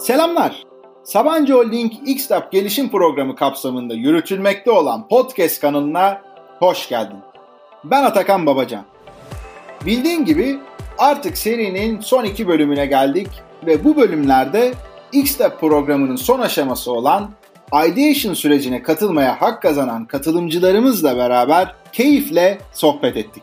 Selamlar. Sabancı Holding Xtap gelişim programı kapsamında yürütülmekte olan podcast kanalına hoş geldin. Ben Atakan Babacan. Bildiğin gibi artık serinin son iki bölümüne geldik ve bu bölümlerde Xtap programının son aşaması olan Ideation sürecine katılmaya hak kazanan katılımcılarımızla beraber keyifle sohbet ettik.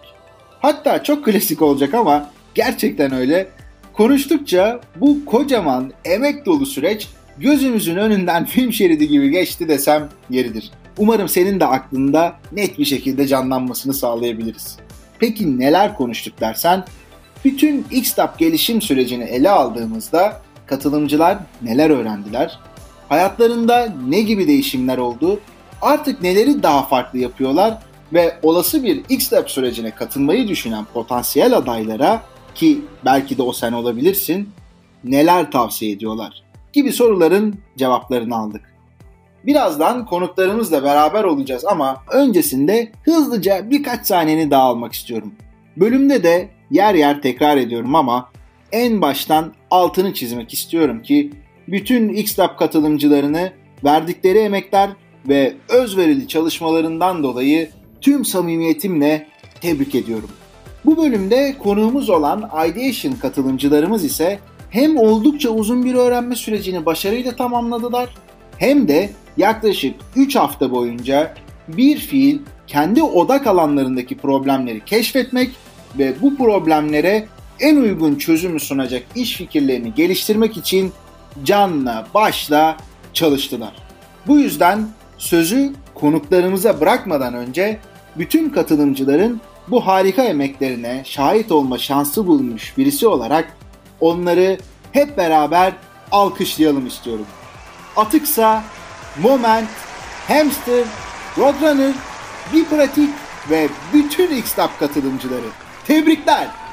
Hatta çok klasik olacak ama gerçekten öyle. Konuştukça bu kocaman emek dolu süreç gözümüzün önünden film şeridi gibi geçti desem yeridir. Umarım senin de aklında net bir şekilde canlanmasını sağlayabiliriz. Peki neler konuştuk dersen, bütün Xtap gelişim sürecini ele aldığımızda katılımcılar neler öğrendiler? Hayatlarında ne gibi değişimler oldu? Artık neleri daha farklı yapıyorlar ve olası bir Xtap sürecine katılmayı düşünen potansiyel adaylara ki belki de o sen olabilirsin neler tavsiye ediyorlar gibi soruların cevaplarını aldık. Birazdan konuklarımızla beraber olacağız ama öncesinde hızlıca birkaç saniyeni daha almak istiyorum. Bölümde de yer yer tekrar ediyorum ama en baştan altını çizmek istiyorum ki bütün Xlab katılımcılarını verdikleri emekler ve özverili çalışmalarından dolayı tüm samimiyetimle tebrik ediyorum. Bu bölümde konuğumuz olan Ideation katılımcılarımız ise hem oldukça uzun bir öğrenme sürecini başarıyla tamamladılar hem de yaklaşık 3 hafta boyunca bir fiil kendi odak alanlarındaki problemleri keşfetmek ve bu problemlere en uygun çözümü sunacak iş fikirlerini geliştirmek için canla başla çalıştılar. Bu yüzden sözü konuklarımıza bırakmadan önce bütün katılımcıların bu harika emeklerine şahit olma şansı bulmuş birisi olarak onları hep beraber alkışlayalım istiyorum. Atıksa, Moment, Hamster, Roadrunner, Bir Pratik ve bütün Xtap katılımcıları. Tebrikler!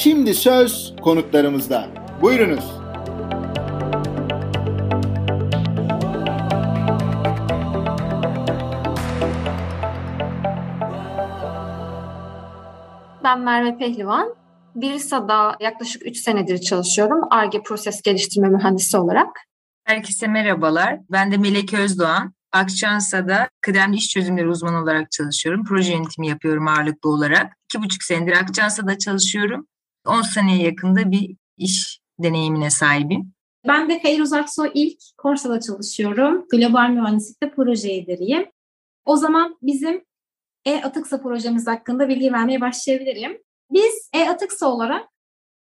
Şimdi söz konuklarımızda. Buyurunuz. Ben Merve Pehlivan. Birisa'da yaklaşık 3 senedir çalışıyorum. ARGE proses geliştirme mühendisi olarak. Herkese merhabalar. Ben de Melek Özdoğan. Akçansa'da kıdemli iş çözümleri uzmanı olarak çalışıyorum. Proje yönetimi yapıyorum ağırlıklı olarak. İki buçuk senedir Akçansa'da çalışıyorum. 10 seneye yakında bir iş deneyimine sahibim. Ben de Feyruz Aksoy ilk Korsa'da çalışıyorum. Global mühendislikte proje lideriyim. O zaman bizim e-Atıksa projemiz hakkında bilgi vermeye başlayabilirim. Biz e-Atıksa olarak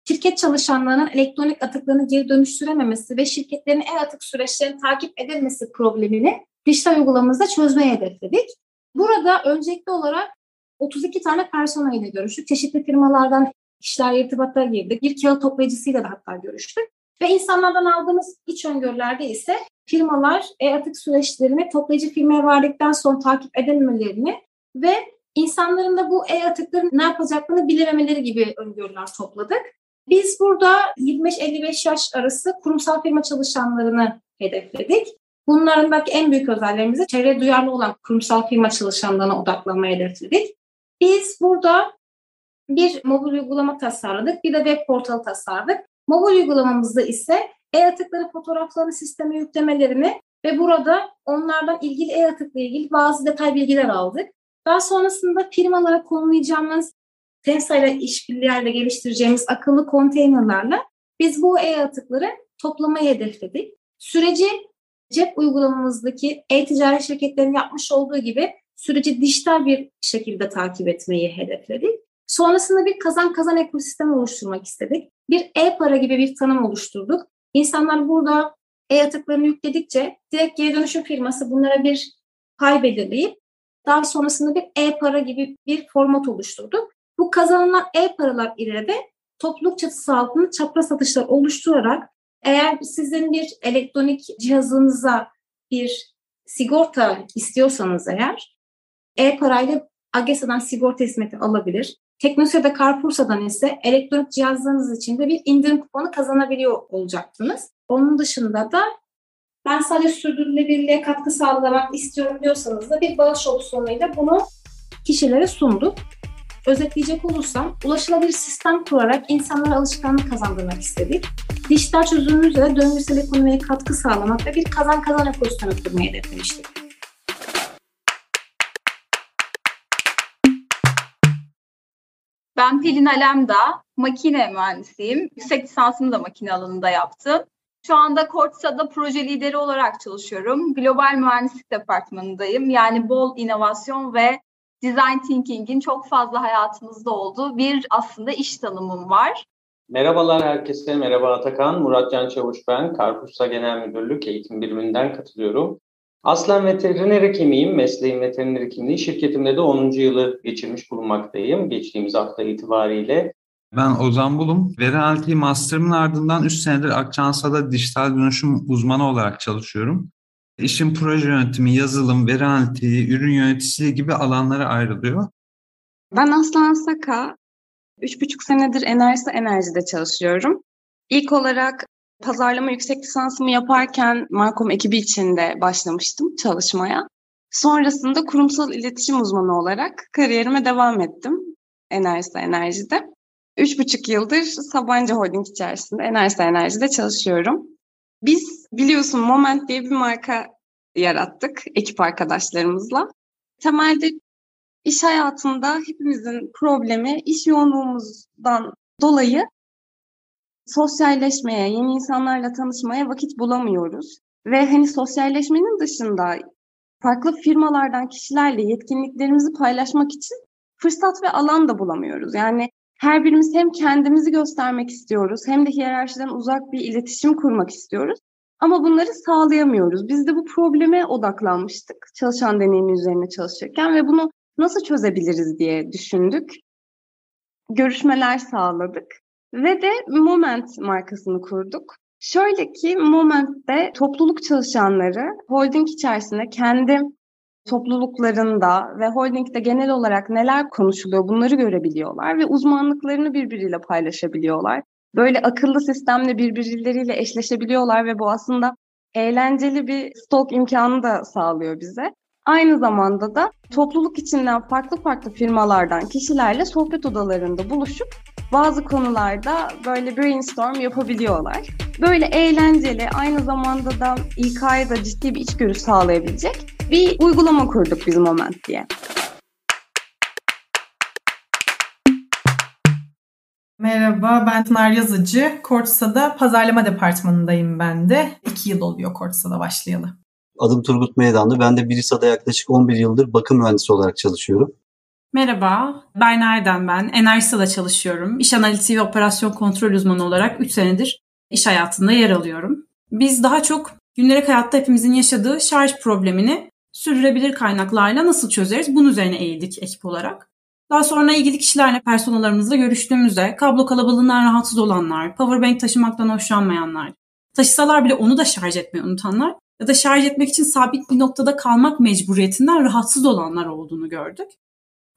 şirket çalışanlarının elektronik atıklarını geri dönüştürememesi ve şirketlerin e-atık süreçlerini takip edilmesi problemini dijital uygulamamızda çözmeye hedefledik. Burada öncelikli olarak 32 tane personel görüştük. Çeşitli firmalardan kişiler irtibata girdik. Bir kağıt toplayıcısıyla da hatta görüştük. Ve insanlardan aldığımız iç öngörülerde ise firmalar e-atık süreçlerini toplayıcı firmaya verdikten sonra takip edilmelerini ve insanların da bu e-atıkların ne yapacaklarını bilememeleri gibi öngörüler topladık. Biz burada 25-55 yaş arası kurumsal firma çalışanlarını hedefledik. Bunların belki en büyük özelliğimizi çevre duyarlı olan kurumsal firma çalışanlarına odaklanmayı hedefledik. Biz burada bir mobil uygulama tasarladık, bir de web portalı tasarladık. Mobil uygulamamızda ise e-atıkları fotoğraflarını sisteme yüklemelerini ve burada onlardan ilgili e-atıkla ilgili bazı detay bilgiler aldık. Daha sonrasında firmalara konulayacağımız TEMSA ile işbirliğiyle geliştireceğimiz akıllı konteynerlarla biz bu e-atıkları toplamayı hedefledik. Süreci cep uygulamamızdaki e-ticaret şirketlerinin yapmış olduğu gibi süreci dijital bir şekilde takip etmeyi hedefledik. Sonrasında bir kazan kazan ekosistemi oluşturmak istedik. Bir e-para gibi bir tanım oluşturduk. İnsanlar burada e-atıklarını yükledikçe direkt geri dönüşüm firması bunlara bir pay belirleyip daha sonrasında bir e-para gibi bir format oluşturduk. Bu kazanılan e-paralar ile de topluluk çatısı altında çapraz satışlar oluşturarak eğer sizin bir elektronik cihazınıza bir sigorta istiyorsanız eğer e-parayla AGESA'dan sigorta hizmeti alabilir. Teknosa'da Carrefour'dan ise elektronik cihazlarınız için de bir indirim kuponu kazanabiliyor olacaksınız. Onun dışında da ben sadece sürdürülebilirliğe katkı sağlamak istiyorum diyorsanız da bir bağış opsiyonuyla bunu kişilere sunduk. Özetleyecek olursam ulaşılabilir sistem kurarak insanlara alışkanlık kazandırmak istedik. Dijital çözümümüzle döngüsel ekonomiye katkı sağlamak ve bir kazan kazan ekosistemi kurmayı hedeflemiştik. Ben Pelin Alemda, makine mühendisiyim. Yüksek lisansımı da makine alanında yaptım. Şu anda Kortsa'da proje lideri olarak çalışıyorum. Global Mühendislik Departmanı'ndayım. Yani bol inovasyon ve design thinking'in çok fazla hayatımızda olduğu bir aslında iş tanımım var. Merhabalar herkese, merhaba Atakan. Murat Can Çavuş ben. Karpuzsa Genel Müdürlük Eğitim Biriminden katılıyorum. Aslen veteriner hekimiyim. Mesleğim veteriner hekimliği. Şirketimde de 10. yılı geçirmiş bulunmaktayım. Geçtiğimiz hafta itibariyle. Ben Ozan Bulum. Veri analitiği master'ımın ardından 3 senedir Akçansa'da dijital dönüşüm uzmanı olarak çalışıyorum. İşin proje yönetimi, yazılım, veri analitiği, ürün yöneticiliği gibi alanlara ayrılıyor. Ben Aslan Saka. Üç buçuk senedir Enerjisi Enerji'de çalışıyorum. İlk olarak pazarlama yüksek lisansımı yaparken Markom ekibi içinde başlamıştım çalışmaya. Sonrasında kurumsal iletişim uzmanı olarak kariyerime devam ettim Enerjisi Enerji'de. Üç buçuk yıldır Sabancı Holding içerisinde Enerjisi Enerji'de çalışıyorum. Biz biliyorsun Moment diye bir marka yarattık ekip arkadaşlarımızla. Temelde iş hayatında hepimizin problemi iş yoğunluğumuzdan dolayı sosyalleşmeye, yeni insanlarla tanışmaya vakit bulamıyoruz. Ve hani sosyalleşmenin dışında farklı firmalardan kişilerle yetkinliklerimizi paylaşmak için fırsat ve alan da bulamıyoruz. Yani her birimiz hem kendimizi göstermek istiyoruz hem de hiyerarşiden uzak bir iletişim kurmak istiyoruz. Ama bunları sağlayamıyoruz. Biz de bu probleme odaklanmıştık çalışan deneyimi üzerine çalışırken ve bunu nasıl çözebiliriz diye düşündük. Görüşmeler sağladık ve de Moment markasını kurduk. Şöyle ki Moment'te topluluk çalışanları holding içerisinde kendi topluluklarında ve holdingde genel olarak neler konuşuluyor bunları görebiliyorlar ve uzmanlıklarını birbiriyle paylaşabiliyorlar. Böyle akıllı sistemle birbirleriyle eşleşebiliyorlar ve bu aslında eğlenceli bir stok imkanı da sağlıyor bize. Aynı zamanda da topluluk içinden farklı farklı firmalardan kişilerle sohbet odalarında buluşup bazı konularda böyle brainstorm yapabiliyorlar. Böyle eğlenceli, aynı zamanda da İK'ya da ciddi bir içgörü sağlayabilecek bir uygulama kurduk biz Moment diye. Merhaba, ben Pınar Yazıcı. Kortsa'da pazarlama departmanındayım ben de. İki yıl oluyor Kortsa'da başlayalı. Adım Turgut Meydanlı. Ben de Birisa'da yaklaşık 11 yıldır bakım mühendisi olarak çalışıyorum. Merhaba, ben Erdem ben. Enerjisa'da çalışıyorum. İş analitiği ve operasyon kontrol uzmanı olarak 3 senedir iş hayatında yer alıyorum. Biz daha çok günlük hayatta hepimizin yaşadığı şarj problemini sürdürülebilir kaynaklarla nasıl çözeriz bunun üzerine eğildik ekip olarak. Daha sonra ilgili kişilerle personellerimizle görüştüğümüzde kablo kalabalığından rahatsız olanlar, powerbank taşımaktan hoşlanmayanlar, taşısalar bile onu da şarj etmeyi unutanlar ya da şarj etmek için sabit bir noktada kalmak mecburiyetinden rahatsız olanlar olduğunu gördük.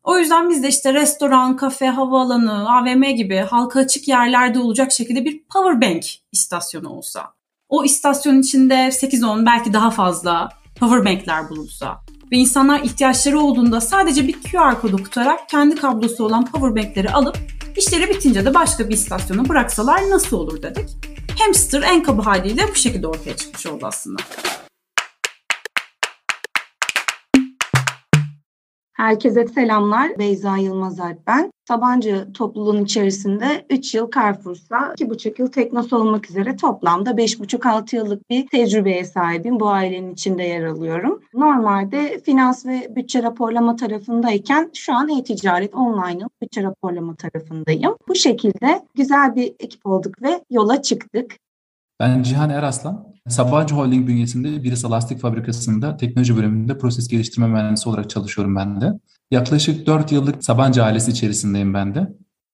O yüzden biz de işte restoran, kafe, havaalanı, AVM gibi halka açık yerlerde olacak şekilde bir powerbank istasyonu olsa. O istasyonun içinde 8-10 belki daha fazla powerbankler bulunsa ve insanlar ihtiyaçları olduğunda sadece bir QR kodu kutarak kendi kablosu olan powerbankleri alıp işleri bitince de başka bir istasyona bıraksalar nasıl olur dedik. Hamster en kaba haliyle bu şekilde ortaya çıkmış oldu aslında. Herkese selamlar. Beyza Yılmaz Alp ben. Sabancı topluluğun içerisinde 3 yıl Carrefour'sa 2,5 yıl Teknos olmak üzere toplamda 5,5-6 yıllık bir tecrübeye sahibim. Bu ailenin içinde yer alıyorum. Normalde finans ve bütçe raporlama tarafındayken şu an e-ticaret online bütçe raporlama tarafındayım. Bu şekilde güzel bir ekip olduk ve yola çıktık. Ben Cihan Eraslan. Sabancı Holding bünyesinde Biris Lastik Fabrikası'nda teknoloji bölümünde proses geliştirme mühendisi olarak çalışıyorum ben de. Yaklaşık 4 yıllık Sabancı ailesi içerisindeyim ben de.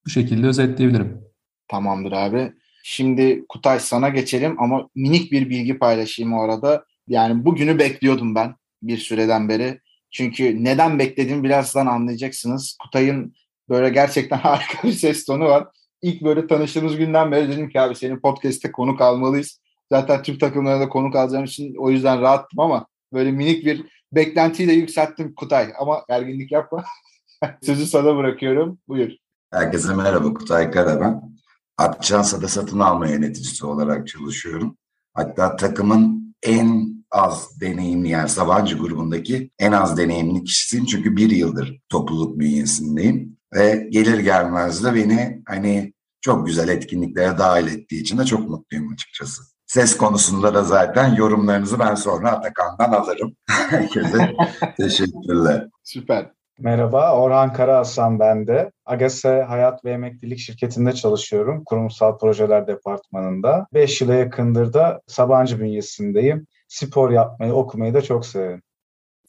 Bu şekilde özetleyebilirim. Tamamdır abi. Şimdi Kutay sana geçelim ama minik bir bilgi paylaşayım o arada. Yani bugünü bekliyordum ben bir süreden beri. Çünkü neden beklediğimi birazdan anlayacaksınız. Kutay'ın böyle gerçekten harika bir ses tonu var. İlk böyle tanıştığımız günden beri dedim ki abi senin podcast'te konuk almalıyız. Zaten Türk takımlarına da konuk alacağım için o yüzden rahattım ama böyle minik bir beklentiyi de yükselttim Kutay. Ama erginlik yapma. Sözü sana bırakıyorum. Buyur. Herkese merhaba. Kutay Kara ben. Akçansa'da satın alma yöneticisi olarak çalışıyorum. Hatta takımın en az deneyimli yani Sabancı grubundaki en az deneyimli kişisiyim. Çünkü bir yıldır topluluk bünyesindeyim. Ve gelir gelmez de beni hani çok güzel etkinliklere dahil ettiği için de çok mutluyum açıkçası. Ses konusunda da zaten yorumlarınızı ben sonra Atakan'dan alırım. Herkese teşekkürler. Süper. Merhaba, Orhan Karahasan ben de. Agase Hayat ve Emeklilik Şirketi'nde çalışıyorum. Kurumsal Projeler Departmanı'nda. 5 yıla yakındır da Sabancı bünyesindeyim. Spor yapmayı, okumayı da çok severim.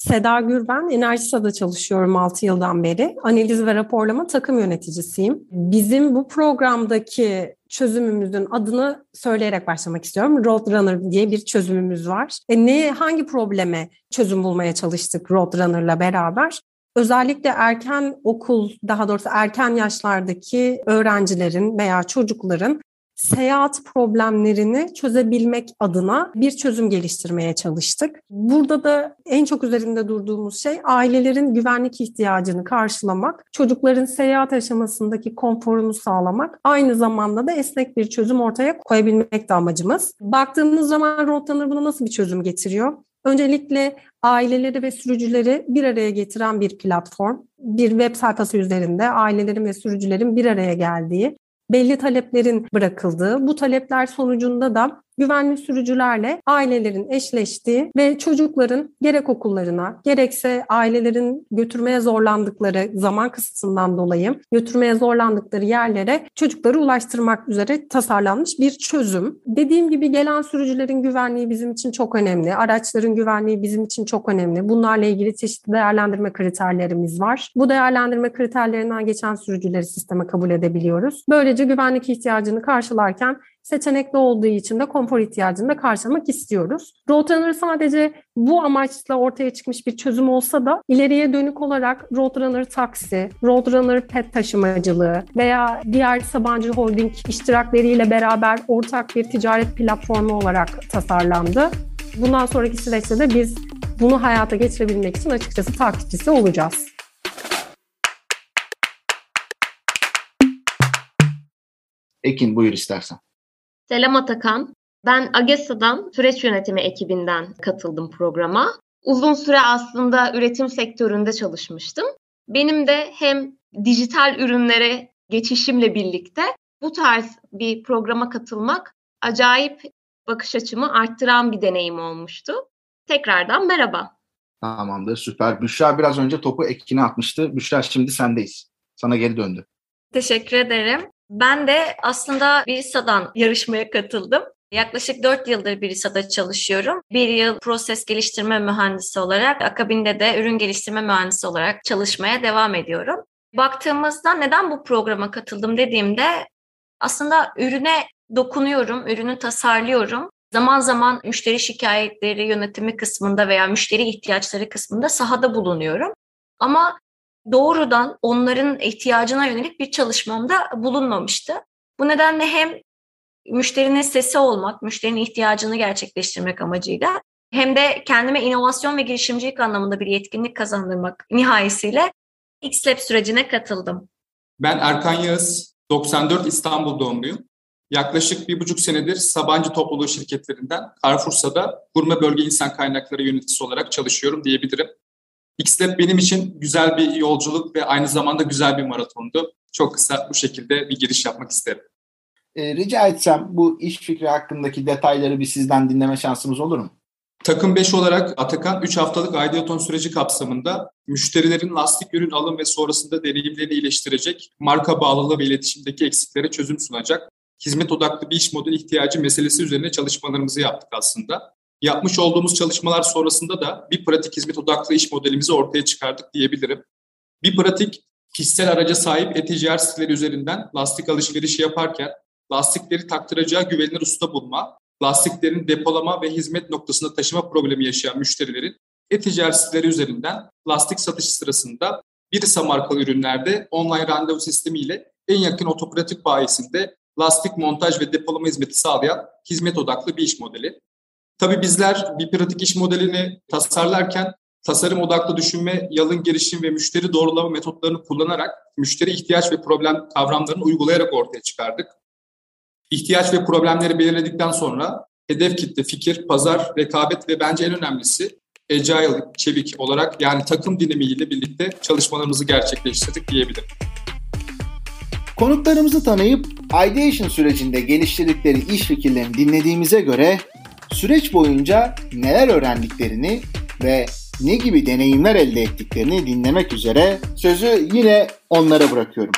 Seda Gürben, Enerjisa'da çalışıyorum 6 yıldan beri. Analiz ve raporlama takım yöneticisiyim. Bizim bu programdaki çözümümüzün adını söyleyerek başlamak istiyorum. Roadrunner diye bir çözümümüz var. E ne hangi probleme çözüm bulmaya çalıştık Roadrunner'la beraber? Özellikle erken okul, daha doğrusu erken yaşlardaki öğrencilerin veya çocukların seyahat problemlerini çözebilmek adına bir çözüm geliştirmeye çalıştık. Burada da en çok üzerinde durduğumuz şey ailelerin güvenlik ihtiyacını karşılamak, çocukların seyahat aşamasındaki konforunu sağlamak, aynı zamanda da esnek bir çözüm ortaya koyabilmek de amacımız. Baktığımız zaman Roadrunner buna nasıl bir çözüm getiriyor? Öncelikle aileleri ve sürücüleri bir araya getiren bir platform. Bir web sayfası üzerinde ailelerin ve sürücülerin bir araya geldiği, belli taleplerin bırakıldığı, bu talepler sonucunda da güvenli sürücülerle ailelerin eşleştiği ve çocukların gerek okullarına gerekse ailelerin götürmeye zorlandıkları zaman kısıtından dolayı götürmeye zorlandıkları yerlere çocukları ulaştırmak üzere tasarlanmış bir çözüm. Dediğim gibi gelen sürücülerin güvenliği bizim için çok önemli. Araçların güvenliği bizim için çok önemli. Bunlarla ilgili çeşitli değerlendirme kriterlerimiz var. Bu değerlendirme kriterlerinden geçen sürücüleri sisteme kabul edebiliyoruz. Böylece güvenlik ihtiyacını karşılarken seçenekli olduğu için de konfor ihtiyacını da karşılamak istiyoruz. Roadrunner sadece bu amaçla ortaya çıkmış bir çözüm olsa da ileriye dönük olarak Roadrunner taksi, Roadrunner pet taşımacılığı veya diğer Sabancı Holding iştirakleriyle beraber ortak bir ticaret platformu olarak tasarlandı. Bundan sonraki süreçte de biz bunu hayata geçirebilmek için açıkçası takipçisi olacağız. Ekin buyur istersen. Selam Atakan. Ben AGESA'dan süreç yönetimi ekibinden katıldım programa. Uzun süre aslında üretim sektöründe çalışmıştım. Benim de hem dijital ürünlere geçişimle birlikte bu tarz bir programa katılmak acayip bakış açımı arttıran bir deneyim olmuştu. Tekrardan merhaba. Tamamdır süper. Büşra biraz önce topu Ekin'e atmıştı. Büşra şimdi sendeyiz. Sana geri döndü. Teşekkür ederim. Ben de aslında Birisa'dan yarışmaya katıldım. Yaklaşık 4 yıldır Birisa'da çalışıyorum. Bir yıl proses geliştirme mühendisi olarak, akabinde de ürün geliştirme mühendisi olarak çalışmaya devam ediyorum. Baktığımızda neden bu programa katıldım dediğimde aslında ürüne dokunuyorum, ürünü tasarlıyorum. Zaman zaman müşteri şikayetleri yönetimi kısmında veya müşteri ihtiyaçları kısmında sahada bulunuyorum. Ama doğrudan onların ihtiyacına yönelik bir çalışmamda bulunmamıştı. Bu nedenle hem müşterinin sesi olmak, müşterinin ihtiyacını gerçekleştirmek amacıyla hem de kendime inovasyon ve girişimcilik anlamında bir yetkinlik kazandırmak nihayesiyle X-Lab sürecine katıldım. Ben Erkan Yağız, 94 İstanbul doğumluyum. Yaklaşık bir buçuk senedir Sabancı topluluğu şirketlerinden Carrefour'da gurme bölge insan kaynakları yöneticisi olarak çalışıyorum diyebilirim. Xlab benim için güzel bir yolculuk ve aynı zamanda güzel bir maratondu. Çok kısa bu şekilde bir giriş yapmak isterim. E, rica etsem bu iş fikri hakkındaki detayları bir sizden dinleme şansımız olur mu? Takım 5 olarak Atakan 3 haftalık aidiyaton süreci kapsamında müşterilerin lastik ürün alım ve sonrasında deneyimlerini iyileştirecek, marka bağlılığı ve iletişimdeki eksiklere çözüm sunacak, hizmet odaklı bir iş modeli ihtiyacı meselesi üzerine çalışmalarımızı yaptık aslında. Yapmış olduğumuz çalışmalar sonrasında da bir pratik hizmet odaklı iş modelimizi ortaya çıkardık diyebilirim. Bir pratik kişisel araca sahip e-ticaret siteleri üzerinden lastik alışverişi yaparken lastikleri taktıracağı güvenilir usta bulma, lastiklerin depolama ve hizmet noktasında taşıma problemi yaşayan müşterilerin e-ticaret siteleri üzerinden lastik satışı sırasında Birisa markalı ürünlerde online randevu sistemiyle en yakın otopratik bayisinde lastik montaj ve depolama hizmeti sağlayan hizmet odaklı bir iş modeli. Tabii bizler bir pratik iş modelini tasarlarken tasarım odaklı düşünme, yalın girişim ve müşteri doğrulama metotlarını kullanarak müşteri ihtiyaç ve problem kavramlarını uygulayarak ortaya çıkardık. İhtiyaç ve problemleri belirledikten sonra hedef kitle, fikir, pazar, rekabet ve bence en önemlisi agile, çevik olarak yani takım dinamiğiyle birlikte çalışmalarımızı gerçekleştirdik diyebilirim. Konuklarımızı tanıyıp ideation sürecinde geliştirdikleri iş fikirlerini dinlediğimize göre süreç boyunca neler öğrendiklerini ve ne gibi deneyimler elde ettiklerini dinlemek üzere sözü yine onlara bırakıyorum.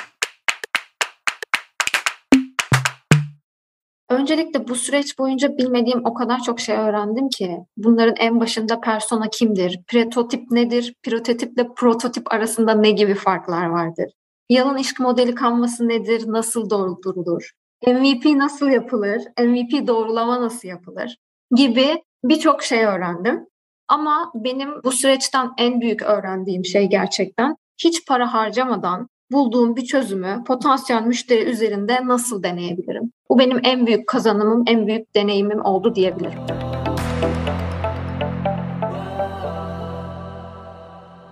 Öncelikle bu süreç boyunca bilmediğim o kadar çok şey öğrendim ki. Bunların en başında persona kimdir, prototip nedir, prototiple prototip arasında ne gibi farklar vardır, yalın iş modeli kanvası nedir, nasıl doldurulur, MVP nasıl yapılır, MVP doğrulama nasıl yapılır gibi birçok şey öğrendim. Ama benim bu süreçten en büyük öğrendiğim şey gerçekten hiç para harcamadan bulduğum bir çözümü potansiyel müşteri üzerinde nasıl deneyebilirim? Bu benim en büyük kazanımım, en büyük deneyimim oldu diyebilirim.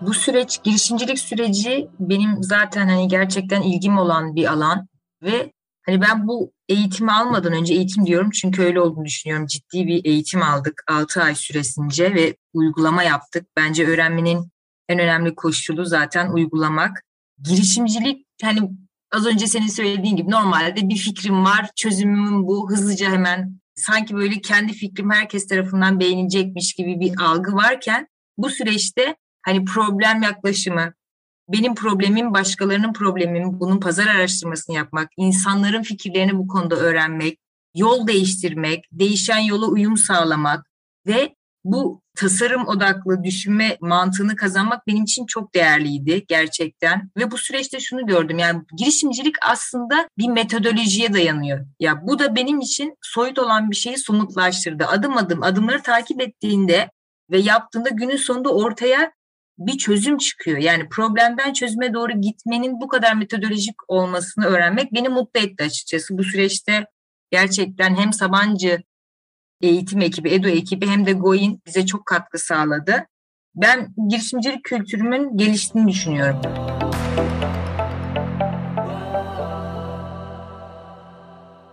Bu süreç, girişimcilik süreci benim zaten hani gerçekten ilgim olan bir alan ve hani ben bu eğitimi almadan önce eğitim diyorum çünkü öyle olduğunu düşünüyorum. Ciddi bir eğitim aldık 6 ay süresince ve uygulama yaptık. Bence öğrenmenin en önemli koşulu zaten uygulamak. Girişimcilik hani az önce senin söylediğin gibi normalde bir fikrim var, çözümüm bu, hızlıca hemen sanki böyle kendi fikrim herkes tarafından beğenilecekmiş gibi bir algı varken bu süreçte hani problem yaklaşımı, benim problemim başkalarının problemim, bunun pazar araştırmasını yapmak, insanların fikirlerini bu konuda öğrenmek, yol değiştirmek, değişen yola uyum sağlamak ve bu tasarım odaklı düşünme mantığını kazanmak benim için çok değerliydi gerçekten. Ve bu süreçte şunu gördüm yani girişimcilik aslında bir metodolojiye dayanıyor. Ya bu da benim için soyut olan bir şeyi somutlaştırdı. Adım adım adımları takip ettiğinde ve yaptığında günün sonunda ortaya bir çözüm çıkıyor. Yani problemden çözüme doğru gitmenin bu kadar metodolojik olmasını öğrenmek beni mutlu etti açıkçası. Bu süreçte gerçekten hem Sabancı eğitim ekibi, EDU ekibi hem de GOİ'nin bize çok katkı sağladı. Ben girişimcilik kültürümün geliştiğini düşünüyorum.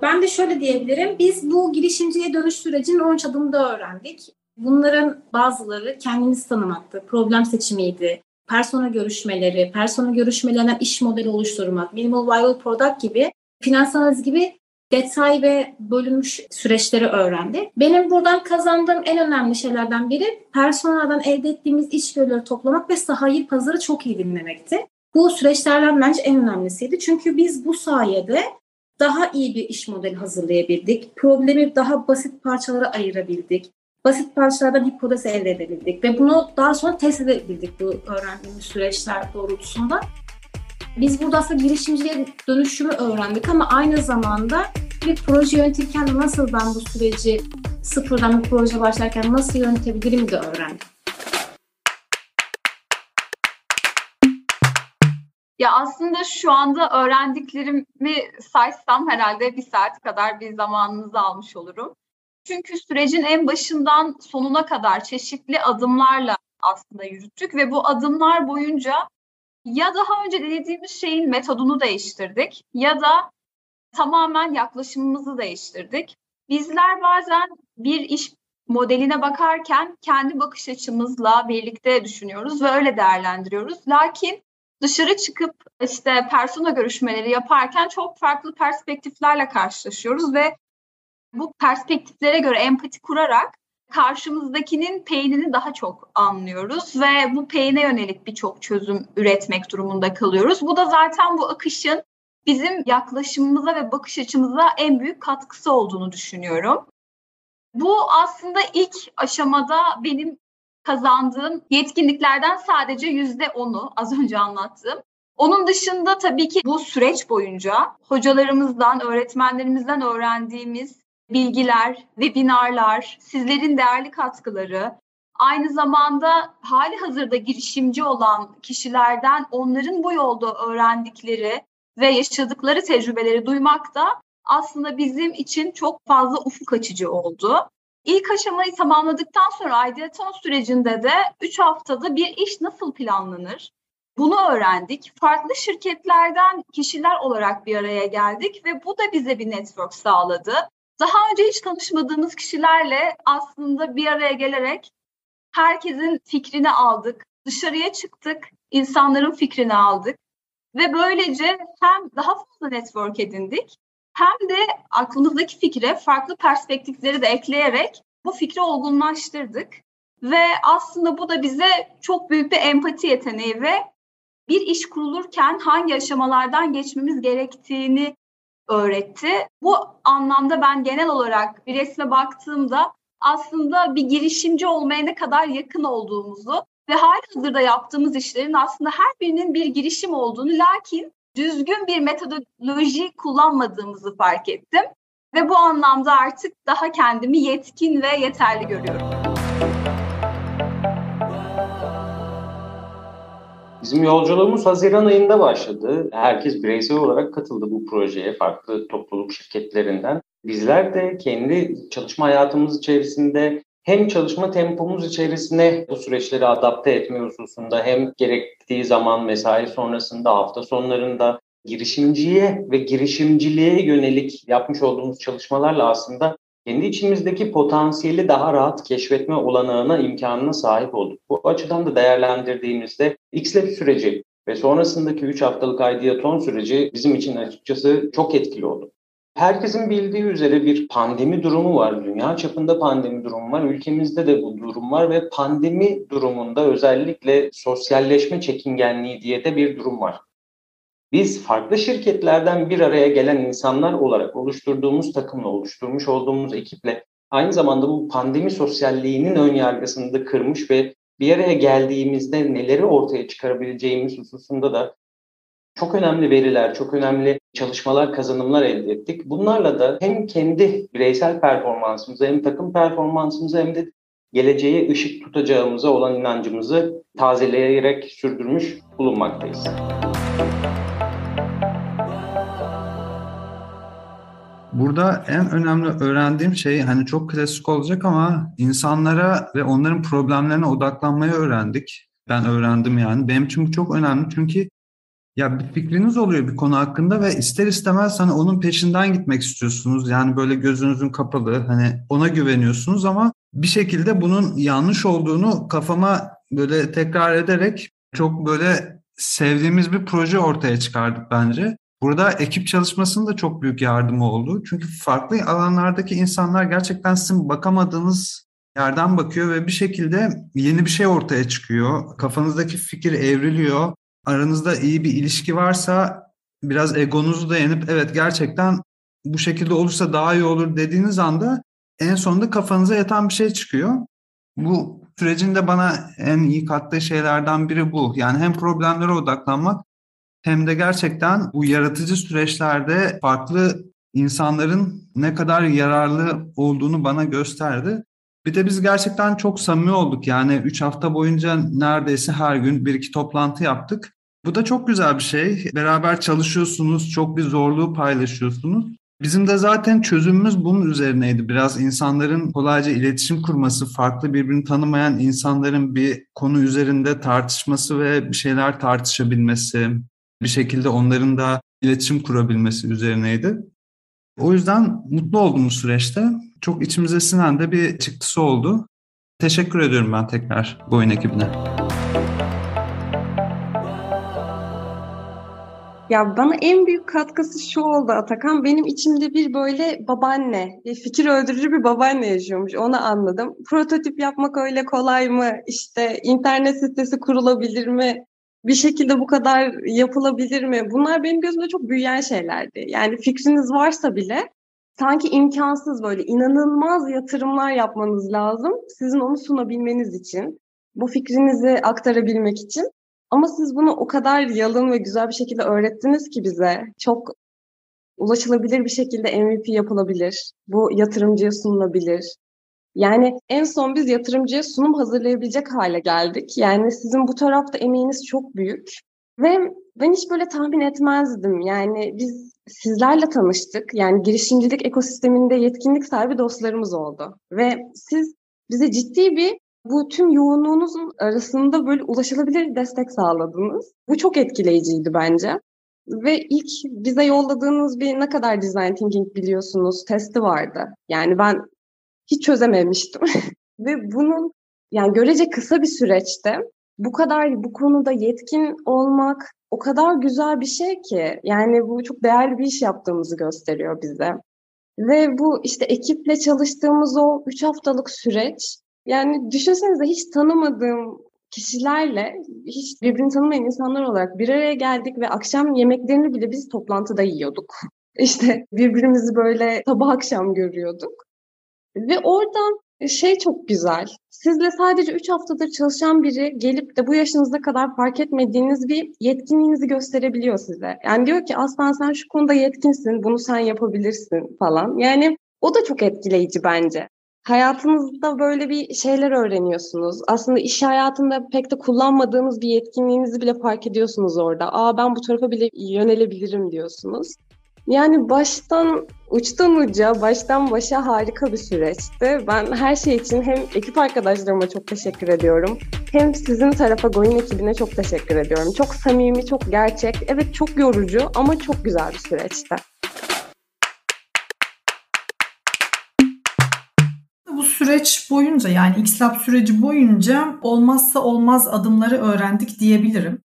Ben de şöyle diyebilirim. Biz bu girişimciye dönüş sürecinin 13 adımda öğrendik. Bunların bazıları kendinizi tanımaktı, problem seçimiydi, persona görüşmeleri, persona görüşmelerinden iş modeli oluşturmak, minimal viable product gibi, analiz gibi detay ve bölünmüş süreçleri öğrendi. Benim buradan kazandığım en önemli şeylerden biri personadan elde ettiğimiz iş görüleri toplamak ve sahayı pazarı çok iyi dinlemekti. Bu süreçlerden bence en önemlisiydi. Çünkü biz bu sayede daha iyi bir iş modeli hazırlayabildik. Problemi daha basit parçalara ayırabildik. Basit parçalardan hipotez elde edebildik ve bunu daha sonra test edebildik bu öğrendiğimiz süreçler doğrultusunda. Biz burada aslında girişimciye dönüşümü öğrendik ama aynı zamanda bir proje yönetirken nasıl ben bu süreci sıfırdan bir proje başlarken nasıl yönetebilirim de öğrendim. Ya aslında şu anda öğrendiklerimi saysam herhalde bir saat kadar bir zamanınızı almış olurum. Çünkü sürecin en başından sonuna kadar çeşitli adımlarla aslında yürüttük ve bu adımlar boyunca ya daha önce denediğimiz şeyin metodunu değiştirdik ya da tamamen yaklaşımımızı değiştirdik. Bizler bazen bir iş modeline bakarken kendi bakış açımızla birlikte düşünüyoruz ve öyle değerlendiriyoruz. Lakin dışarı çıkıp işte persona görüşmeleri yaparken çok farklı perspektiflerle karşılaşıyoruz ve bu perspektiflere göre empati kurarak karşımızdakinin peynini daha çok anlıyoruz ve bu peyne yönelik birçok çözüm üretmek durumunda kalıyoruz. Bu da zaten bu akışın bizim yaklaşımımıza ve bakış açımıza en büyük katkısı olduğunu düşünüyorum. Bu aslında ilk aşamada benim kazandığım yetkinliklerden sadece yüzde onu az önce anlattım. Onun dışında tabii ki bu süreç boyunca hocalarımızdan, öğretmenlerimizden öğrendiğimiz bilgiler, webinarlar, sizlerin değerli katkıları, aynı zamanda hali hazırda girişimci olan kişilerden onların bu yolda öğrendikleri ve yaşadıkları tecrübeleri duymak da aslında bizim için çok fazla ufuk açıcı oldu. İlk aşamayı tamamladıktan sonra ideaton sürecinde de 3 haftada bir iş nasıl planlanır? Bunu öğrendik. Farklı şirketlerden kişiler olarak bir araya geldik ve bu da bize bir network sağladı. Daha önce hiç tanışmadığımız kişilerle aslında bir araya gelerek herkesin fikrini aldık. Dışarıya çıktık, insanların fikrini aldık ve böylece hem daha fazla network edindik hem de aklımızdaki fikre farklı perspektifleri de ekleyerek bu fikri olgunlaştırdık. Ve aslında bu da bize çok büyük bir empati yeteneği ve bir iş kurulurken hangi aşamalardan geçmemiz gerektiğini öğretti. Bu anlamda ben genel olarak bir resme baktığımda aslında bir girişimci olmaya ne kadar yakın olduğumuzu ve hazırda yaptığımız işlerin aslında her birinin bir girişim olduğunu lakin düzgün bir metodoloji kullanmadığımızı fark ettim. Ve bu anlamda artık daha kendimi yetkin ve yeterli görüyorum. Bizim yolculuğumuz Haziran ayında başladı. Herkes bireysel olarak katıldı bu projeye farklı topluluk şirketlerinden. Bizler de kendi çalışma hayatımız içerisinde hem çalışma tempomuz içerisine bu süreçleri adapte etme hususunda hem gerektiği zaman mesai sonrasında hafta sonlarında girişimciye ve girişimciliğe yönelik yapmış olduğumuz çalışmalarla aslında kendi içimizdeki potansiyeli daha rahat keşfetme olanağına, imkanına sahip olduk. Bu açıdan da değerlendirdiğimizde XLab süreci ve sonrasındaki 3 haftalık ideaton süreci bizim için açıkçası çok etkili oldu. Herkesin bildiği üzere bir pandemi durumu var. Dünya çapında pandemi durumu var. Ülkemizde de bu durum var ve pandemi durumunda özellikle sosyalleşme çekingenliği diye de bir durum var. Biz farklı şirketlerden bir araya gelen insanlar olarak oluşturduğumuz takımla, oluşturmuş olduğumuz ekiple aynı zamanda bu pandemi sosyalliğinin ön yargısını da kırmış ve bir araya geldiğimizde neleri ortaya çıkarabileceğimiz hususunda da çok önemli veriler, çok önemli çalışmalar, kazanımlar elde ettik. Bunlarla da hem kendi bireysel performansımıza hem takım performansımıza hem de geleceğe ışık tutacağımıza olan inancımızı tazeleyerek sürdürmüş bulunmaktayız. Burada en önemli öğrendiğim şey hani çok klasik olacak ama insanlara ve onların problemlerine odaklanmayı öğrendik. Ben öğrendim yani. Benim için çok önemli çünkü ya bir fikriniz oluyor bir konu hakkında ve ister istemez hani onun peşinden gitmek istiyorsunuz. Yani böyle gözünüzün kapalı hani ona güveniyorsunuz ama bir şekilde bunun yanlış olduğunu kafama böyle tekrar ederek çok böyle sevdiğimiz bir proje ortaya çıkardık bence. Burada ekip çalışmasının da çok büyük yardımı oldu. Çünkü farklı alanlardaki insanlar gerçekten sizin bakamadığınız yerden bakıyor ve bir şekilde yeni bir şey ortaya çıkıyor. Kafanızdaki fikir evriliyor. Aranızda iyi bir ilişki varsa biraz egonuzu da yenip evet gerçekten bu şekilde olursa daha iyi olur dediğiniz anda en sonunda kafanıza yatan bir şey çıkıyor. Bu sürecin de bana en iyi kattığı şeylerden biri bu. Yani hem problemlere odaklanmak hem de gerçekten bu yaratıcı süreçlerde farklı insanların ne kadar yararlı olduğunu bana gösterdi. Bir de biz gerçekten çok samimi olduk. Yani 3 hafta boyunca neredeyse her gün bir iki toplantı yaptık. Bu da çok güzel bir şey. Beraber çalışıyorsunuz, çok bir zorluğu paylaşıyorsunuz. Bizim de zaten çözümümüz bunun üzerineydi. Biraz insanların kolayca iletişim kurması, farklı birbirini tanımayan insanların bir konu üzerinde tartışması ve bir şeyler tartışabilmesi, bir şekilde onların da iletişim kurabilmesi üzerineydi. O yüzden mutlu oldum bu süreçte. Çok içimize sinen de bir çıktısı oldu. Teşekkür ediyorum ben tekrar bu oyun ekibine. Ya bana en büyük katkısı şu oldu Atakan. Benim içimde bir böyle babaanne, bir fikir öldürücü bir babaanne yaşıyormuş. Onu anladım. Prototip yapmak öyle kolay mı? İşte internet sitesi kurulabilir mi? Bir şekilde bu kadar yapılabilir mi? Bunlar benim gözümde çok büyüyen şeylerdi. Yani fikriniz varsa bile sanki imkansız böyle inanılmaz yatırımlar yapmanız lazım. Sizin onu sunabilmeniz için, bu fikrinizi aktarabilmek için. Ama siz bunu o kadar yalın ve güzel bir şekilde öğrettiniz ki bize. Çok ulaşılabilir bir şekilde MVP yapılabilir. Bu yatırımcıya sunulabilir. Yani en son biz yatırımcıya sunum hazırlayabilecek hale geldik. Yani sizin bu tarafta emeğiniz çok büyük. Ve ben hiç böyle tahmin etmezdim. Yani biz sizlerle tanıştık. Yani girişimcilik ekosisteminde yetkinlik sahibi dostlarımız oldu. Ve siz bize ciddi bir bu tüm yoğunluğunuzun arasında böyle ulaşılabilir destek sağladınız. Bu çok etkileyiciydi bence. Ve ilk bize yolladığınız bir ne kadar design thinking biliyorsunuz testi vardı. Yani ben hiç çözememiştim. Ve bunun yani görece kısa bir süreçte bu kadar bu konuda yetkin olmak o kadar güzel bir şey ki. Yani bu çok değerli bir iş yaptığımızı gösteriyor bize. Ve bu işte ekiple çalıştığımız o üç haftalık süreç yani düşünsenize hiç tanımadığım kişilerle hiç birbirini tanımayan insanlar olarak bir araya geldik ve akşam yemeklerini bile biz toplantıda yiyorduk. İşte birbirimizi böyle sabah akşam görüyorduk. Ve oradan şey çok güzel. Sizle sadece 3 haftadır çalışan biri gelip de bu yaşınıza kadar fark etmediğiniz bir yetkinliğinizi gösterebiliyor size. Yani diyor ki aslan sen şu konuda yetkinsin, bunu sen yapabilirsin falan. Yani o da çok etkileyici bence. Hayatınızda böyle bir şeyler öğreniyorsunuz. Aslında iş hayatında pek de kullanmadığınız bir yetkinliğinizi bile fark ediyorsunuz orada. Aa ben bu tarafa bile yönelebilirim diyorsunuz. Yani baştan uçtan uca, baştan başa harika bir süreçti. Ben her şey için hem ekip arkadaşlarıma çok teşekkür ediyorum. Hem sizin tarafa Goyun ekibine çok teşekkür ediyorum. Çok samimi, çok gerçek. Evet çok yorucu ama çok güzel bir süreçti. Bu süreç boyunca yani XLab süreci boyunca olmazsa olmaz adımları öğrendik diyebilirim.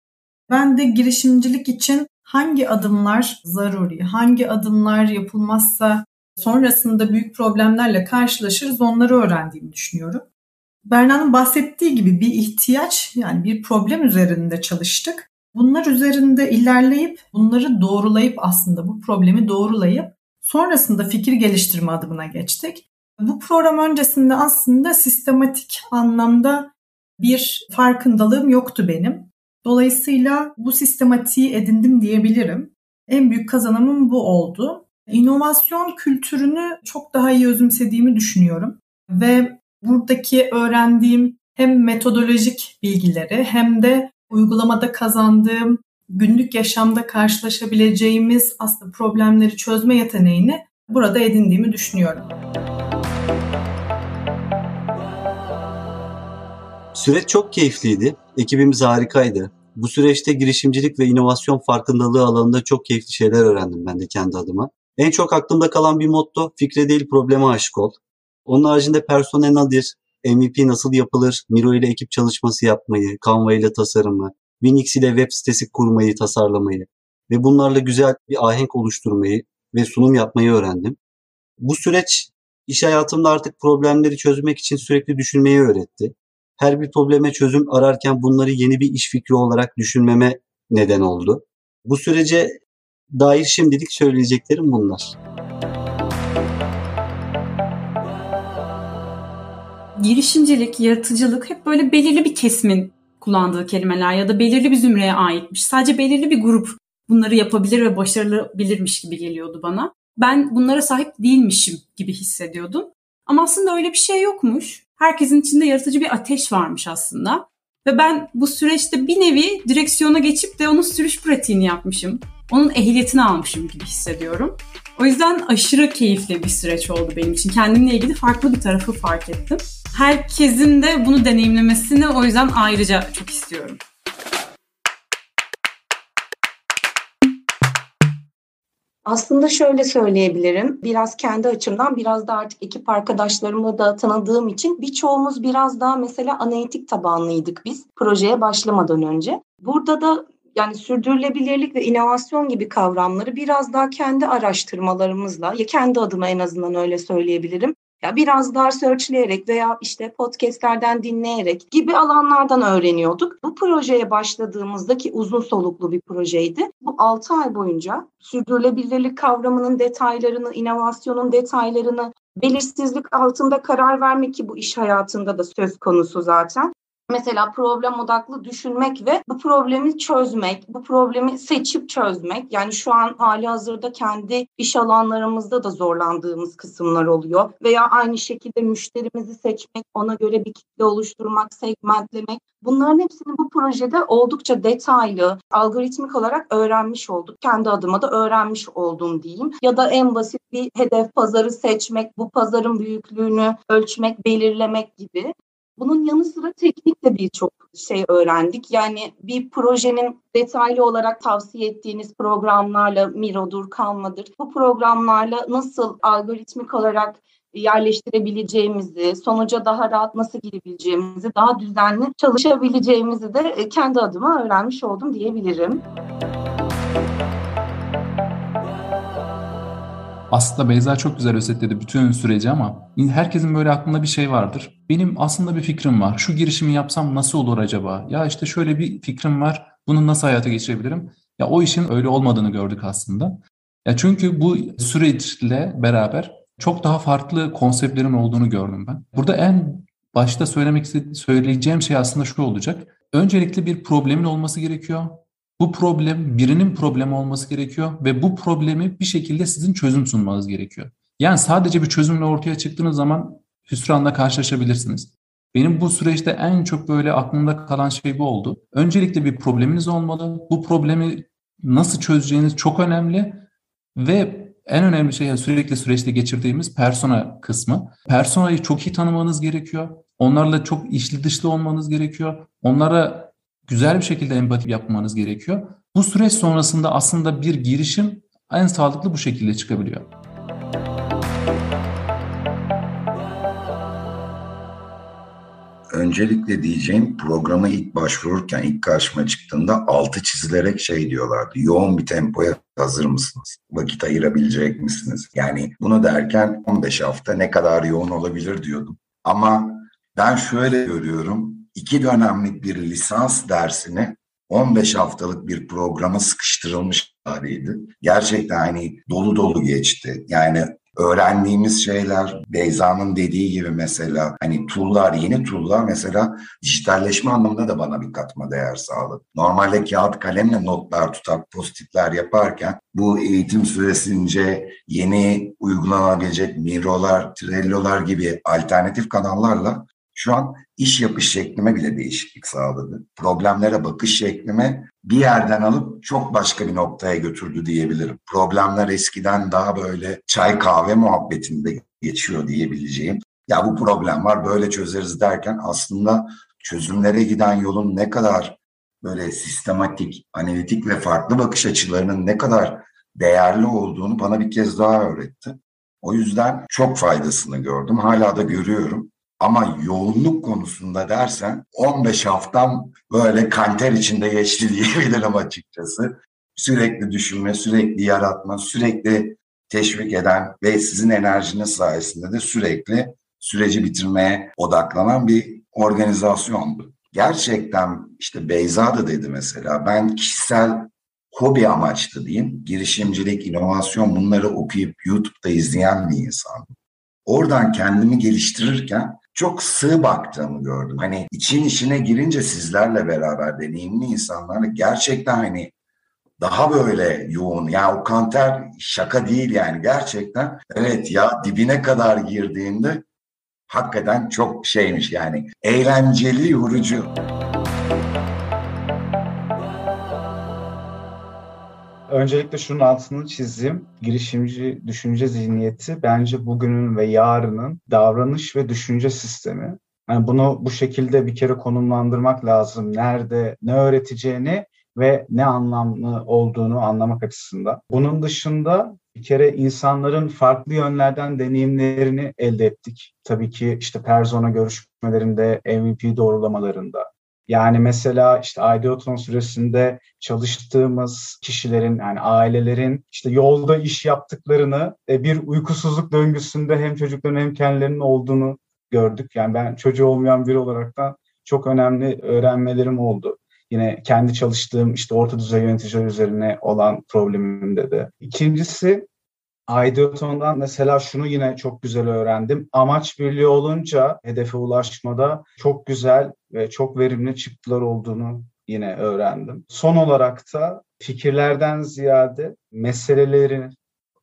Ben de girişimcilik için hangi adımlar zaruri, hangi adımlar yapılmazsa sonrasında büyük problemlerle karşılaşırız onları öğrendiğimi düşünüyorum. Berna'nın bahsettiği gibi bir ihtiyaç yani bir problem üzerinde çalıştık. Bunlar üzerinde ilerleyip bunları doğrulayıp aslında bu problemi doğrulayıp sonrasında fikir geliştirme adımına geçtik. Bu program öncesinde aslında sistematik anlamda bir farkındalığım yoktu benim. Dolayısıyla bu sistematiği edindim diyebilirim. En büyük kazanımım bu oldu. İnovasyon kültürünü çok daha iyi özümsediğimi düşünüyorum ve buradaki öğrendiğim hem metodolojik bilgileri hem de uygulamada kazandığım günlük yaşamda karşılaşabileceğimiz aslında problemleri çözme yeteneğini burada edindiğimi düşünüyorum. Süreç çok keyifliydi. Ekibimiz harikaydı. Bu süreçte girişimcilik ve inovasyon farkındalığı alanında çok keyifli şeyler öğrendim ben de kendi adıma. En çok aklımda kalan bir motto fikre değil probleme aşık ol. Onun haricinde personel nedir, MVP nasıl yapılır, Miro ile ekip çalışması yapmayı, Canva ile tasarımı, Winix ile web sitesi kurmayı, tasarlamayı ve bunlarla güzel bir ahenk oluşturmayı ve sunum yapmayı öğrendim. Bu süreç iş hayatımda artık problemleri çözmek için sürekli düşünmeyi öğretti her bir probleme çözüm ararken bunları yeni bir iş fikri olarak düşünmeme neden oldu. Bu sürece dair şimdilik söyleyeceklerim bunlar. Girişimcilik, yaratıcılık hep böyle belirli bir kesimin kullandığı kelimeler ya da belirli bir zümreye aitmiş. Sadece belirli bir grup bunları yapabilir ve başarılabilirmiş gibi geliyordu bana. Ben bunlara sahip değilmişim gibi hissediyordum. Ama aslında öyle bir şey yokmuş herkesin içinde yaratıcı bir ateş varmış aslında. Ve ben bu süreçte bir nevi direksiyona geçip de onun sürüş pratiğini yapmışım. Onun ehliyetini almışım gibi hissediyorum. O yüzden aşırı keyifli bir süreç oldu benim için. Kendimle ilgili farklı bir tarafı fark ettim. Herkesin de bunu deneyimlemesini o yüzden ayrıca çok istiyorum. Aslında şöyle söyleyebilirim. Biraz kendi açımdan biraz da artık ekip arkadaşlarımla da tanıdığım için birçoğumuz biraz daha mesela analitik tabanlıydık biz projeye başlamadan önce. Burada da yani sürdürülebilirlik ve inovasyon gibi kavramları biraz daha kendi araştırmalarımızla ya kendi adıma en azından öyle söyleyebilirim ya biraz daha searchleyerek veya işte podcastlerden dinleyerek gibi alanlardan öğreniyorduk. Bu projeye başladığımızda ki uzun soluklu bir projeydi. Bu 6 ay boyunca sürdürülebilirlik kavramının detaylarını, inovasyonun detaylarını, belirsizlik altında karar vermek ki bu iş hayatında da söz konusu zaten. Mesela problem odaklı düşünmek ve bu problemi çözmek, bu problemi seçip çözmek. Yani şu an hali hazırda kendi iş alanlarımızda da zorlandığımız kısımlar oluyor. Veya aynı şekilde müşterimizi seçmek, ona göre bir kitle oluşturmak, segmentlemek. Bunların hepsini bu projede oldukça detaylı, algoritmik olarak öğrenmiş olduk. Kendi adıma da öğrenmiş oldum diyeyim. Ya da en basit bir hedef pazarı seçmek, bu pazarın büyüklüğünü ölçmek, belirlemek gibi. Bunun yanı sıra teknik de birçok şey öğrendik. Yani bir projenin detaylı olarak tavsiye ettiğiniz programlarla Miro'dur, Canva'dır. Bu programlarla nasıl algoritmik olarak yerleştirebileceğimizi, sonuca daha rahat nasıl girebileceğimizi, daha düzenli çalışabileceğimizi de kendi adıma öğrenmiş oldum diyebilirim. Aslında Beyza çok güzel özetledi bütün süreci ama herkesin böyle aklında bir şey vardır. Benim aslında bir fikrim var. Şu girişimi yapsam nasıl olur acaba? Ya işte şöyle bir fikrim var. Bunu nasıl hayata geçirebilirim? Ya o işin öyle olmadığını gördük aslında. Ya çünkü bu süreçle beraber çok daha farklı konseptlerin olduğunu gördüm ben. Burada en başta söylemek istediğim, söyleyeceğim şey aslında şu olacak. Öncelikle bir problemin olması gerekiyor. Bu problem birinin problemi olması gerekiyor ve bu problemi bir şekilde sizin çözüm sunmanız gerekiyor. Yani sadece bir çözümle ortaya çıktığınız zaman hüsranla karşılaşabilirsiniz. Benim bu süreçte en çok böyle aklımda kalan şey bu oldu. Öncelikle bir probleminiz olmalı. Bu problemi nasıl çözeceğiniz çok önemli ve en önemli şey sürekli süreçte geçirdiğimiz persona kısmı. Personayı çok iyi tanımanız gerekiyor. Onlarla çok içli dışlı olmanız gerekiyor. Onlara güzel bir şekilde empati yapmanız gerekiyor. Bu süreç sonrasında aslında bir girişim en sağlıklı bu şekilde çıkabiliyor. Öncelikle diyeceğim programa ilk başvururken ilk karşıma çıktığında altı çizilerek şey diyorlardı. Yoğun bir tempoya hazır mısınız? Vakit ayırabilecek misiniz? Yani bunu derken 15 hafta ne kadar yoğun olabilir diyordum. Ama ben şöyle görüyorum iki dönemlik bir lisans dersini 15 haftalık bir programa sıkıştırılmış haliydi. Gerçekten hani dolu dolu geçti. Yani öğrendiğimiz şeyler Beyza'nın dediği gibi mesela hani tool'lar yeni tool'lar mesela dijitalleşme anlamında da bana bir katma değer sağladı. Normalde kağıt kalemle notlar tutar, postitler yaparken bu eğitim süresince yeni uygulanabilecek Miro'lar, Trello'lar gibi alternatif kanallarla şu an iş yapış şeklime bile değişiklik sağladı. Problemlere bakış şeklime bir yerden alıp çok başka bir noktaya götürdü diyebilirim. Problemler eskiden daha böyle çay kahve muhabbetinde geçiyor diyebileceğim. Ya bu problem var böyle çözeriz derken aslında çözümlere giden yolun ne kadar böyle sistematik, analitik ve farklı bakış açılarının ne kadar değerli olduğunu bana bir kez daha öğretti. O yüzden çok faydasını gördüm. Hala da görüyorum. Ama yoğunluk konusunda dersen 15 haftam böyle kanter içinde geçti diyebilirim açıkçası. Sürekli düşünme, sürekli yaratma, sürekli teşvik eden ve sizin enerjiniz sayesinde de sürekli süreci bitirmeye odaklanan bir organizasyondu. Gerçekten işte Beyza da dedi mesela ben kişisel hobi amaçlı diyeyim girişimcilik, inovasyon bunları okuyup YouTube'da izleyen bir insandım. Oradan kendimi geliştirirken çok sığ baktığımı gördüm. Hani için içine girince sizlerle beraber deneyimli insanlarla gerçekten hani daha böyle yoğun. Yani o kanter şaka değil yani gerçekten. Evet ya dibine kadar girdiğinde hakikaten çok şeymiş yani eğlenceli, yorucu. Öncelikle şunun altını çizeyim. Girişimci düşünce zihniyeti bence bugünün ve yarının davranış ve düşünce sistemi. Yani bunu bu şekilde bir kere konumlandırmak lazım. Nerede, ne öğreteceğini ve ne anlamlı olduğunu anlamak açısından. Bunun dışında bir kere insanların farklı yönlerden deneyimlerini elde ettik. Tabii ki işte persona görüşmelerinde, MVP doğrulamalarında, yani mesela işte Aidiotron süresinde çalıştığımız kişilerin yani ailelerin işte yolda iş yaptıklarını e, bir uykusuzluk döngüsünde hem çocukların hem kendilerinin olduğunu gördük. Yani ben çocuğu olmayan biri olarak da çok önemli öğrenmelerim oldu. Yine kendi çalıştığım işte orta düzey yöneticiler üzerine olan problemimde de. İkincisi Ideoton'dan mesela şunu yine çok güzel öğrendim. Amaç birliği olunca hedefe ulaşmada çok güzel ve çok verimli çıktılar olduğunu yine öğrendim. Son olarak da fikirlerden ziyade meseleleri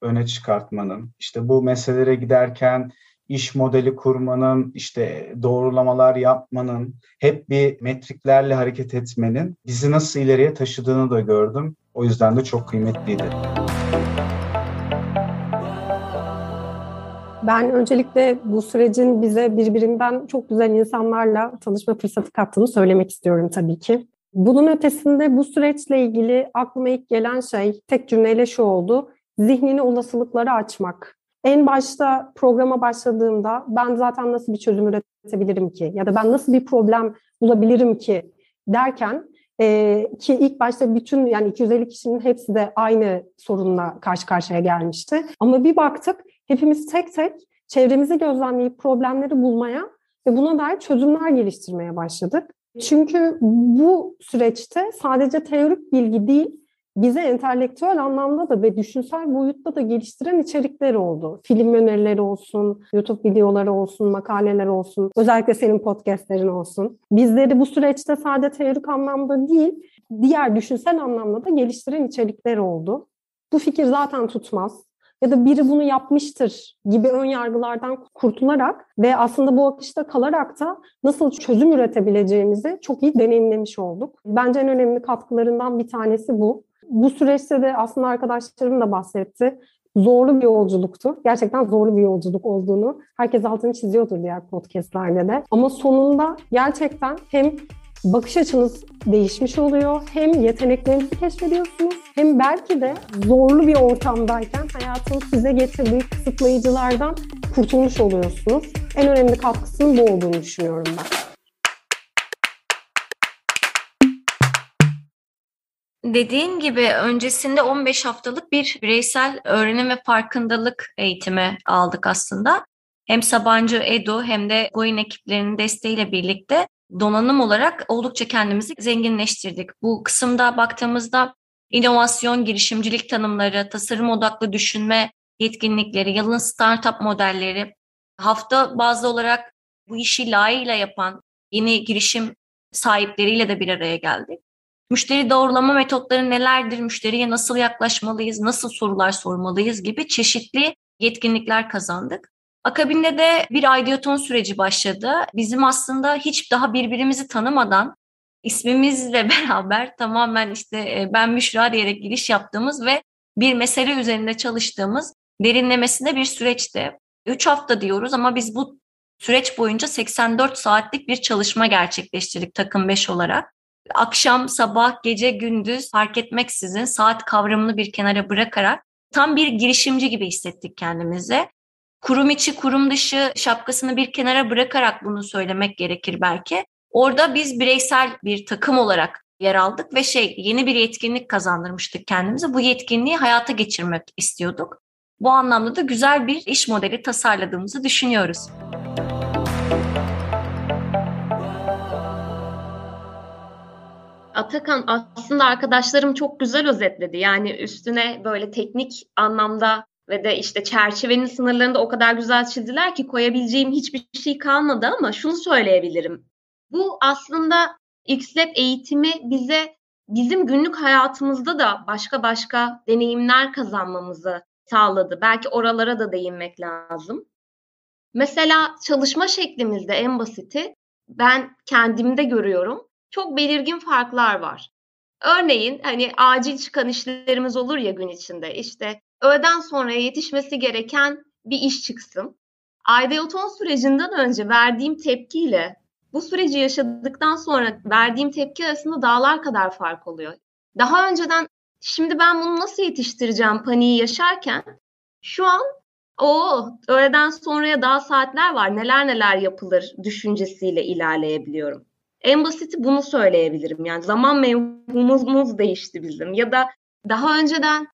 öne çıkartmanın, işte bu meselelere giderken iş modeli kurmanın, işte doğrulamalar yapmanın, hep bir metriklerle hareket etmenin bizi nasıl ileriye taşıdığını da gördüm. O yüzden de çok kıymetliydi. Ben öncelikle bu sürecin bize birbirinden çok güzel insanlarla tanışma fırsatı kattığını söylemek istiyorum tabii ki. Bunun ötesinde bu süreçle ilgili aklıma ilk gelen şey tek cümleyle şu oldu. Zihnini olasılıklara açmak. En başta programa başladığımda ben zaten nasıl bir çözüm üretebilirim ki ya da ben nasıl bir problem bulabilirim ki derken e, ki ilk başta bütün yani 250 kişinin hepsi de aynı sorunla karşı karşıya gelmişti. Ama bir baktık hepimiz tek tek çevremizi gözlemleyip problemleri bulmaya ve buna dair çözümler geliştirmeye başladık. Çünkü bu süreçte sadece teorik bilgi değil, bize entelektüel anlamda da ve düşünsel boyutta da geliştiren içerikler oldu. Film önerileri olsun, YouTube videoları olsun, makaleler olsun, özellikle senin podcastlerin olsun. Bizleri bu süreçte sadece teorik anlamda değil, diğer düşünsel anlamda da geliştiren içerikler oldu. Bu fikir zaten tutmaz ya da biri bunu yapmıştır gibi ön yargılardan kurtularak ve aslında bu akışta kalarak da nasıl çözüm üretebileceğimizi çok iyi deneyimlemiş olduk. Bence en önemli katkılarından bir tanesi bu. Bu süreçte de aslında arkadaşlarım da bahsetti. Zorlu bir yolculuktu. Gerçekten zorlu bir yolculuk olduğunu herkes altını çiziyordur diğer podcastlerde de. Ama sonunda gerçekten hem bakış açınız değişmiş oluyor. Hem yeteneklerinizi keşfediyorsunuz hem belki de zorlu bir ortamdayken hayatın size getirdiği kısıtlayıcılardan kurtulmuş oluyorsunuz. En önemli katkısının bu olduğunu düşünüyorum ben. Dediğin gibi öncesinde 15 haftalık bir bireysel öğrenim ve farkındalık eğitimi aldık aslında. Hem Sabancı Edu hem de Goin ekiplerinin desteğiyle birlikte donanım olarak oldukça kendimizi zenginleştirdik. Bu kısımda baktığımızda inovasyon, girişimcilik tanımları, tasarım odaklı düşünme yetkinlikleri, yalın startup modelleri, hafta bazlı olarak bu işi layığıyla yapan yeni girişim sahipleriyle de bir araya geldik. Müşteri doğrulama metotları nelerdir, müşteriye nasıl yaklaşmalıyız, nasıl sorular sormalıyız gibi çeşitli yetkinlikler kazandık. Akabinde de bir aidiyoton süreci başladı. Bizim aslında hiç daha birbirimizi tanımadan ismimizle beraber tamamen işte e, ben Müşra diyerek giriş yaptığımız ve bir mesele üzerinde çalıştığımız derinlemesine bir süreçti. Üç hafta diyoruz ama biz bu süreç boyunca 84 saatlik bir çalışma gerçekleştirdik takım 5 olarak. Akşam, sabah, gece, gündüz fark etmeksizin saat kavramını bir kenara bırakarak tam bir girişimci gibi hissettik kendimizi kurum içi kurum dışı şapkasını bir kenara bırakarak bunu söylemek gerekir belki. Orada biz bireysel bir takım olarak yer aldık ve şey yeni bir yetkinlik kazandırmıştık kendimize. Bu yetkinliği hayata geçirmek istiyorduk. Bu anlamda da güzel bir iş modeli tasarladığımızı düşünüyoruz. Atakan aslında arkadaşlarım çok güzel özetledi. Yani üstüne böyle teknik anlamda ve de işte çerçevenin sınırlarını da o kadar güzel çizdiler ki koyabileceğim hiçbir şey kalmadı ama şunu söyleyebilirim. Bu aslında XLab eğitimi bize bizim günlük hayatımızda da başka başka deneyimler kazanmamızı sağladı. Belki oralara da değinmek lazım. Mesela çalışma şeklimizde en basiti ben kendimde görüyorum. Çok belirgin farklar var. Örneğin hani acil çıkan işlerimiz olur ya gün içinde. İşte öğleden sonra yetişmesi gereken bir iş çıksın. Aidiyoton sürecinden önce verdiğim tepkiyle bu süreci yaşadıktan sonra verdiğim tepki arasında dağlar kadar fark oluyor. Daha önceden şimdi ben bunu nasıl yetiştireceğim paniği yaşarken şu an o öğleden sonraya daha saatler var neler neler yapılır düşüncesiyle ilerleyebiliyorum. En basiti bunu söyleyebilirim. Yani zaman mevhumumuz değişti bizim. Ya da daha önceden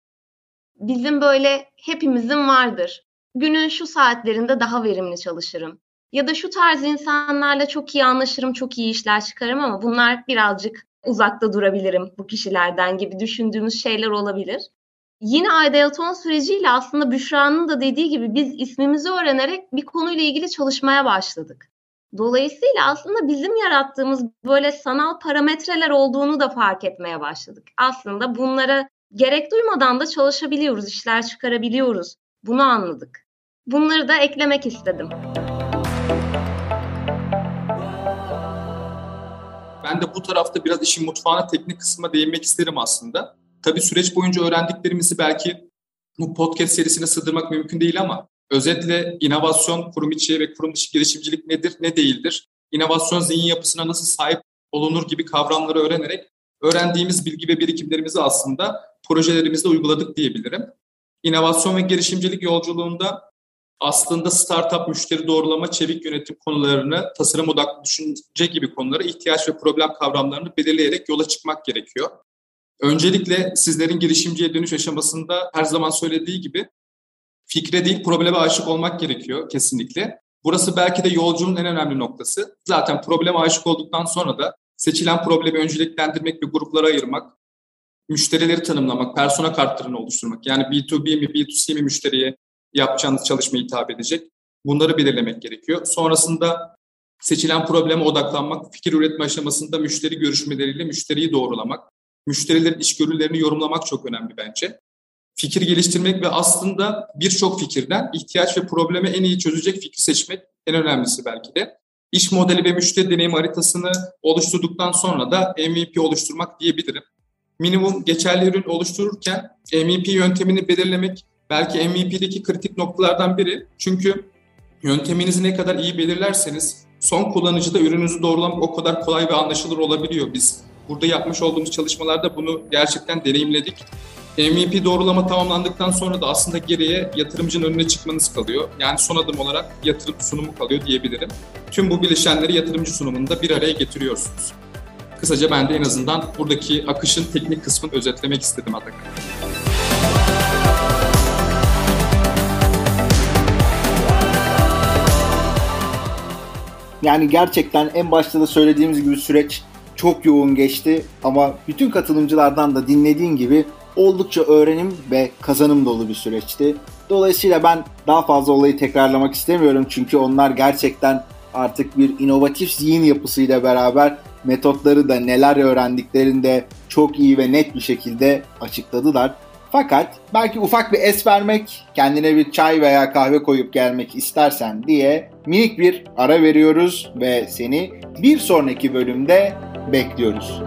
bizim böyle hepimizin vardır. Günün şu saatlerinde daha verimli çalışırım. Ya da şu tarz insanlarla çok iyi anlaşırım, çok iyi işler çıkarım ama bunlar birazcık uzakta durabilirim bu kişilerden gibi düşündüğümüz şeyler olabilir. Yine Ayda süreciyle aslında Büşra'nın da dediği gibi biz ismimizi öğrenerek bir konuyla ilgili çalışmaya başladık. Dolayısıyla aslında bizim yarattığımız böyle sanal parametreler olduğunu da fark etmeye başladık. Aslında bunlara gerek duymadan da çalışabiliyoruz, işler çıkarabiliyoruz. Bunu anladık. Bunları da eklemek istedim. Ben de bu tarafta biraz işin mutfağına teknik kısma değinmek isterim aslında. Tabii süreç boyunca öğrendiklerimizi belki bu podcast serisine sığdırmak mümkün değil ama özetle inovasyon, kurum içi ve kurum dışı girişimcilik nedir, ne değildir? İnovasyon zihin yapısına nasıl sahip olunur gibi kavramları öğrenerek öğrendiğimiz bilgi ve birikimlerimizi aslında projelerimizde uyguladık diyebilirim. İnovasyon ve girişimcilik yolculuğunda aslında startup, müşteri doğrulama, çevik yönetim konularını, tasarım odaklı düşünce gibi konuları ihtiyaç ve problem kavramlarını belirleyerek yola çıkmak gerekiyor. Öncelikle sizlerin girişimciye dönüş aşamasında her zaman söylediği gibi fikre değil probleme aşık olmak gerekiyor kesinlikle. Burası belki de yolculuğun en önemli noktası. Zaten probleme aşık olduktan sonra da seçilen problemi önceliklendirmek ve gruplara ayırmak, müşterileri tanımlamak, persona kartlarını oluşturmak. Yani B2B mi, B2C mi müşteriye yapacağınız çalışma hitap edecek. Bunları belirlemek gerekiyor. Sonrasında seçilen probleme odaklanmak, fikir üretme aşamasında müşteri görüşmeleriyle müşteriyi doğrulamak, müşterilerin içgörülerini yorumlamak çok önemli bence. Fikir geliştirmek ve aslında birçok fikirden ihtiyaç ve problemi en iyi çözecek fikri seçmek en önemlisi belki de. İş modeli ve müşteri deneyim haritasını oluşturduktan sonra da MVP oluşturmak diyebilirim. Minimum geçerli ürün oluştururken MVP yöntemini belirlemek belki MVP'deki kritik noktalardan biri. Çünkü yönteminizi ne kadar iyi belirlerseniz son kullanıcıda ürününüzü doğrulamak o kadar kolay ve anlaşılır olabiliyor. Biz burada yapmış olduğumuz çalışmalarda bunu gerçekten deneyimledik. MVP doğrulama tamamlandıktan sonra da aslında geriye yatırımcının önüne çıkmanız kalıyor. Yani son adım olarak yatırım sunumu kalıyor diyebilirim. Tüm bu bileşenleri yatırımcı sunumunda bir araya getiriyorsunuz. Kısaca ben de en azından buradaki akışın teknik kısmını özetlemek istedim Atakan. Yani gerçekten en başta da söylediğimiz gibi süreç çok yoğun geçti ama bütün katılımcılardan da dinlediğin gibi oldukça öğrenim ve kazanım dolu bir süreçti. Dolayısıyla ben daha fazla olayı tekrarlamak istemiyorum çünkü onlar gerçekten artık bir inovatif zihin yapısıyla beraber metotları da neler öğrendiklerinde çok iyi ve net bir şekilde açıkladılar. Fakat belki ufak bir es vermek, kendine bir çay veya kahve koyup gelmek istersen diye minik bir ara veriyoruz ve seni bir sonraki bölümde bekliyoruz.